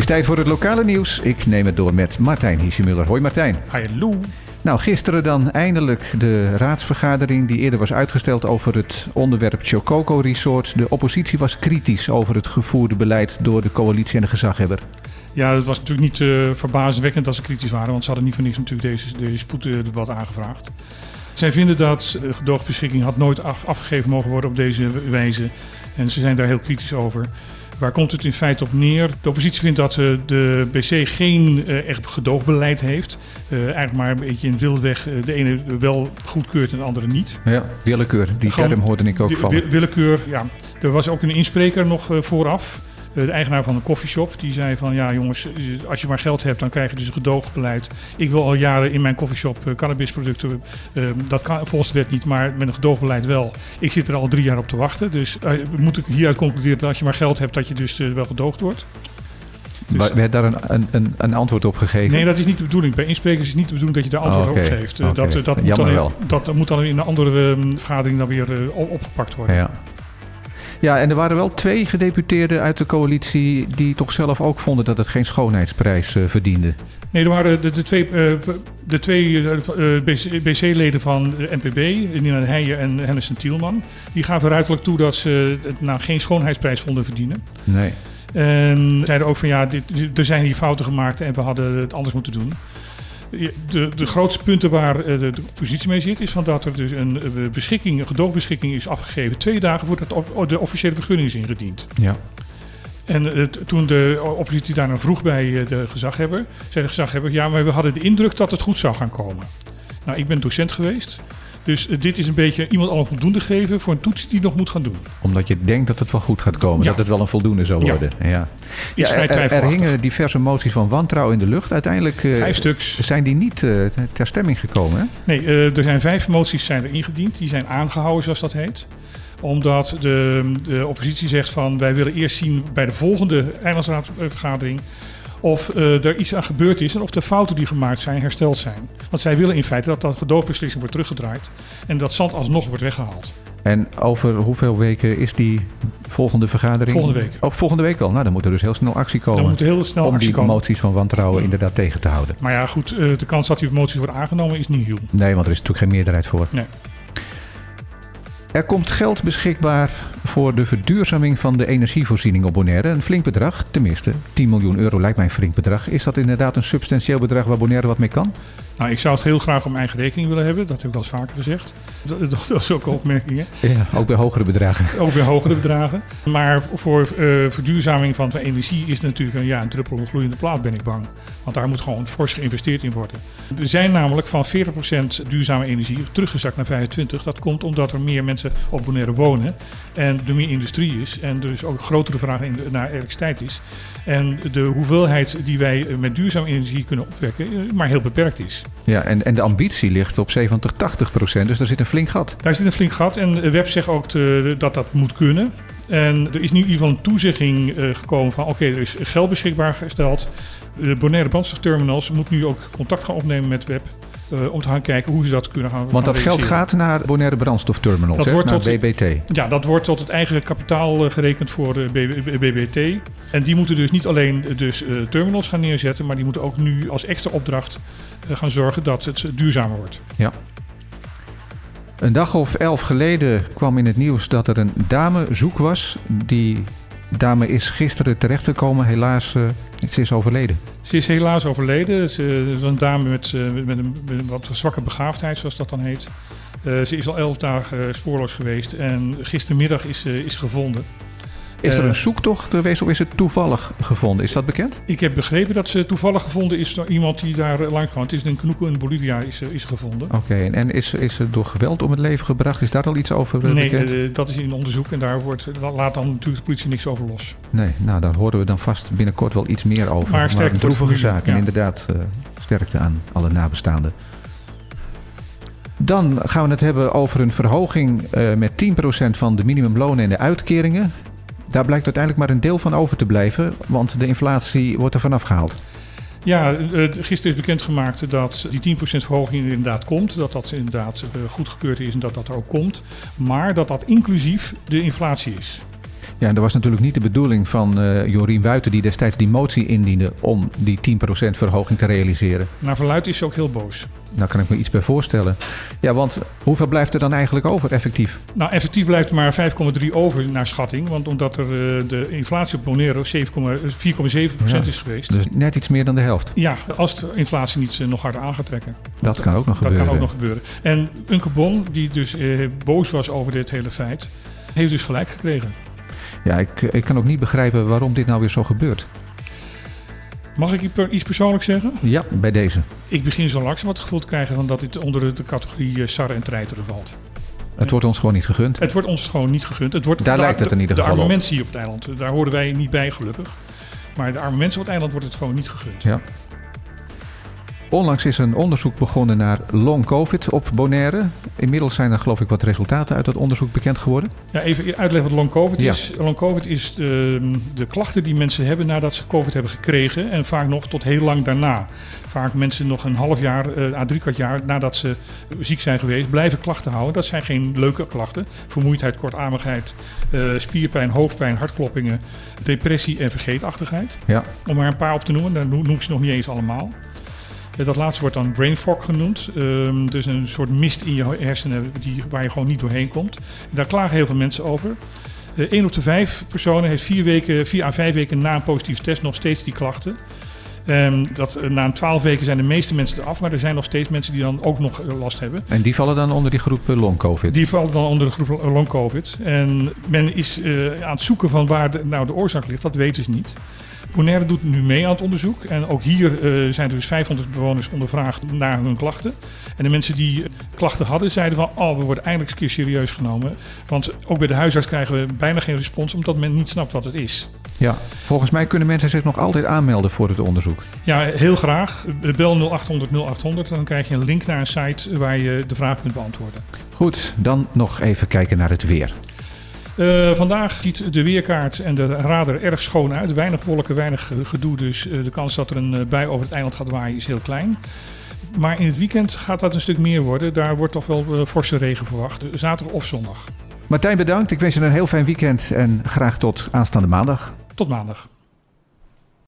is tijd voor het lokale nieuws. Ik neem het door met Martijn Hiesemuller. Hoi Martijn. Hallo. Nou, gisteren dan eindelijk de raadsvergadering die eerder was uitgesteld over het onderwerp Chococo Resort. De oppositie was kritisch over het gevoerde beleid door de coalitie en de gezaghebber. Ja, het was natuurlijk niet uh, verbazingwekkend dat ze kritisch waren, want ze hadden niet voor niks natuurlijk deze, deze spoeddebat aangevraagd. Zij vinden dat de gedoogbeschikking had nooit af, afgegeven mogen worden op deze wijze. En ze zijn daar heel kritisch over. Waar komt het in feite op neer? De oppositie vindt dat uh, de BC geen echt gedoogbeleid heeft. Uh, eigenlijk maar een beetje in wildweg de ene wel goedkeurt en de andere niet. Ja, willekeur. Die Gewoon, term hoorde ik ook van. Willekeur, ja. Er was ook een inspreker nog vooraf. Eh, de eigenaar van een koffieshop, die zei van ja jongens, eh, als je maar geld hebt, dan krijg je dus een gedoogbeleid. Ik wil al jaren in mijn koffieshop uh, cannabisproducten, dat kan volgens de wet niet, maar met een gedoogbeleid wel. Ik zit er al drie jaar op te wachten, dus moet ik hieruit concluderen dat als je maar geld hebt, dat je dus wel gedoogd wordt. Dus, werd daar een, een, een, antwoord op gegeven? Nee, dat is niet de bedoeling. Bij insprekers is het niet de bedoeling dat je daar antwoord oh, okay. op geeft. Okay. Dat, dat, moet dan in, dat, moet dan in een andere vergadering dan weer opgepakt worden. Ja. Ja, en er waren wel twee gedeputeerden uit de coalitie die toch zelf ook vonden dat het geen schoonheidsprijs uh, verdiende. Nee, er waren de, de twee, uh, de twee uh, BC-leden van de NPB, Nina Heijen en Hennissen Tielman. Die gaven ruiterlijk toe dat ze het nou geen schoonheidsprijs vonden verdienen. Nee. En zeiden ook van ja, dit, er zijn hier fouten gemaakt en we hadden het anders moeten doen. De, de grootste punten waar eh, de, de oppositie mee zit, is van dat er dus een beschikking, een gedoogbeschikking is afgegeven twee dagen voordat de officiële vergunning is ingediend. Ja. En uh, toen de oppositie daar dan vroeg bij uh, de gezaghebber, zei de gezaghebber: Ja, maar we hadden de indruk dat het goed zou gaan komen. Nou, ik ben docent geweest. Dus uh, dit is een beetje iemand al een voldoende geven voor een toets die nog moet gaan doen. Omdat je denkt dat het wel goed gaat komen, ja. dat het wel een voldoende zou worden. Ja. Ja. ja er, er, er, hingen diverse moties van wantrouwen in de lucht. Uiteindelijk uh, vijf stuks. zijn die niet uh, ter stemming gekomen. Hè? Nee, er zijn vijf moties zijn er ingediend. Die zijn aangehouden, zoals dat heet omdat de, de oppositie zegt van wij willen eerst zien bij de volgende eilandsraadvergadering of uh, er iets aan gebeurd is en of de fouten die gemaakt zijn hersteld zijn. Want zij willen in feite dat dat gedoogbeslissing wordt teruggedraaid en dat zand alsnog wordt weggehaald. En over hoeveel weken is die volgende vergadering? Volgende week. Oh, volgende week al. Nou, dan moet er dus heel snel actie komen. Dan moet heel snel om die komen. moties van wantrouwen ja. inderdaad tegen te houden. Maar ja, goed, uh, de kans dat die moties worden aangenomen is niet heel. Nee, want er is natuurlijk geen meerderheid voor. Nee. Er komt geld beschikbaar voor de verduurzaming van de energievoorziening op Bonaire. Een flink bedrag, tenminste 10 miljoen euro lijkt mij een flink bedrag. Is dat inderdaad een substantieel bedrag waar Bonaire wat mee kan? Nou, ik zou het heel graag op mijn eigen rekening willen hebben. Dat heb ik al eens vaker gezegd. Dat, is ook een opmerking. Ja, ook bij hogere bedragen. Ook bij hogere bedragen. Maar voor uh, verduurzaming van de energie is natuurlijk een, ja, een druppel op een gloeiende plaat, ben ik bang. Want daar moet gewoon fors geïnvesteerd in worden. We zijn namelijk van 40% duurzame energie teruggezakt naar 25%. Dat komt omdat er meer mensen op Bonaire wonen. En er meer industrie is. En er dus ook grotere vraag naar elektriciteit is. En de hoeveelheid die wij met duurzame energie kunnen opwekken, maar heel beperkt is. Ja, en, en de ambitie ligt op 70, 80 procent. Dus daar zit een flink gat. Daar zit een flink gat. En Web zegt ook te, dat dat moet kunnen. En er is nu in ieder geval een toezegging uh, gekomen van... oké, okay, er is geld beschikbaar gesteld. De Bonaire brandstofterminals moet nu ook contact gaan opnemen met Web... Uh, om te gaan kijken hoe ze dat kunnen gaan Want dat gaan geld gaat naar Bonaire brandstofterminals, dat hè? wordt naar tot, BBT. Ja, dat wordt tot het eigen kapitaal uh, gerekend voor uh, BBT. En die moeten dus niet alleen dus, terminals gaan neerzetten... maar die moeten ook nu als extra opdracht gaan zorgen dat het duurzamer wordt. Ja. Een dag of elf geleden kwam in het nieuws dat er een dame zoek was. Die dame is gisteren terechtgekomen. Helaas, uh, ze is overleden. Ze is helaas overleden. Ze is een dame met, uh, met, een, wat zwakke begaafdheid, zoals dat dan heet. Uh, ze is al elf dagen spoorloos geweest en gistermiddag is, is gevonden. Is er een zoektocht geweest of is het toevallig gevonden? Is dat bekend? Ik heb begrepen dat ze toevallig gevonden is door iemand die daar langs kwam. Het is in Knuko in Bolivia is, is gevonden. Oké, okay, en is, is er door geweld om het leven gebracht? Is daar al iets over nee, bekend? Nee, dat is in onderzoek en daar wordt, laat dan natuurlijk de politie niks over los. Nee, nou daar horen we dan vast binnenkort wel iets meer over. Maar, maar een droevige zaak ja. en inderdaad uh, sterkte aan alle nabestaanden. Dan gaan we het hebben over een verhoging uh, met 10% van de minimumlonen en de uitkeringen. Daar blijkt uiteindelijk maar een deel van over te blijven, want de inflatie wordt er vanaf gehaald. Ja, gisteren is bekendgemaakt dat die 10% verhoging inderdaad komt. Dat dat inderdaad goedgekeurd is en dat dat er ook komt. Maar dat dat inclusief de inflatie is. Ja, en dat was natuurlijk niet de bedoeling van uh, Jorien Wuiten... die destijds die motie indiende om die 10% verhoging te realiseren. Naar verluid is ze ook heel boos. Nou kan ik me iets bij voorstellen. Ja, want hoeveel blijft er dan eigenlijk over effectief? Nou, effectief blijft er maar 5,3 over naar schatting. Want omdat er uh, de inflatie op Monero 4,7% ja, is geweest. Dus net iets meer dan de helft. Ja, als de inflatie niet uh, nog harder aan gaat trekken. Dat kan ook nog dat gebeuren. Dat kan ook nog gebeuren. En Unke Bon, die dus uh, boos was over dit hele feit, heeft dus gelijk gekregen. Ja, ik, ik kan ook niet begrijpen waarom dit nou weer zo gebeurt. Mag ik iets persoonlijks zeggen? Ja, bij deze. Ik begin zo langzaam het gevoel te krijgen van dat dit onder de categorie sarre en treiteren valt. Het wordt ons gewoon niet gegund. Het wordt ons gewoon niet gegund. Het wordt daar de, lijkt het in ieder de geval arme op. mensen hier op het eiland. Daar horen wij niet bij, gelukkig. Maar de arme mensen op het eiland wordt het gewoon niet gegund. Ja. Onlangs is een onderzoek begonnen naar long covid op Bonaire. Inmiddels zijn er geloof ik wat resultaten uit dat onderzoek bekend geworden. Ja, even uitleggen wat long covid ja. is. Long covid is de, de, klachten die mensen hebben nadat ze covid hebben gekregen. En vaak nog tot heel lang daarna. Vaak mensen nog een half jaar, uh, à drie kwart jaar nadat ze ziek zijn geweest, blijven klachten houden. Dat zijn geen leuke klachten. Vermoeidheid, kortademigheid, uh, spierpijn, hoofdpijn, hartkloppingen, depressie en vergeetachtigheid. Ja. Om maar een paar op te noemen, daar noem ik ze nog niet eens allemaal. Dat laatste wordt dan brain fog genoemd. Um, dus een soort mist in je hersenen die, waar je gewoon niet doorheen komt. Daar klagen heel veel mensen over. Uh, 1 op de 5 personen heeft vier, weken, vier à 5 weken na een positieve test nog steeds die klachten. Um, dat, uh, na 12 weken zijn de meeste mensen eraf, maar er zijn nog steeds mensen die dan ook nog uh, last hebben. En die vallen dan onder die groep long covid? Die vallen dan onder de groep long covid. En men is aan het zoeken van waar de, nou de oorzaak ligt, dat weten ze niet. Bonaire doet nu mee aan het onderzoek. En ook hier uh, zijn er dus 500 bewoners ondervraagd naar hun klachten. En de mensen die klachten hadden, zeiden van... oh, we worden eindelijk eens een keer serieus genomen. Want ook bij de huisarts krijgen we bijna geen respons... omdat men niet snapt wat het is. Ja, volgens mij kunnen mensen zich nog altijd aanmelden voor het onderzoek. Ja, heel graag. Bel 0800 0800. Dan krijg je een link naar een site waar je de vraag kunt beantwoorden. Goed, dan nog even kijken naar het weer. Uh, vandaag ziet de weerkaart en de radar erg schoon uit. Weinig wolken, weinig gedoe. Dus uh, de kans dat er een bui over het eiland gaat waaien is heel klein. Maar in het weekend gaat dat een stuk meer worden. Daar wordt toch wel forse regen verwacht. Zaterdag of zondag. Martijn, bedankt. Ik wens je een heel fijn weekend en graag tot aanstaande maandag. Tot maandag.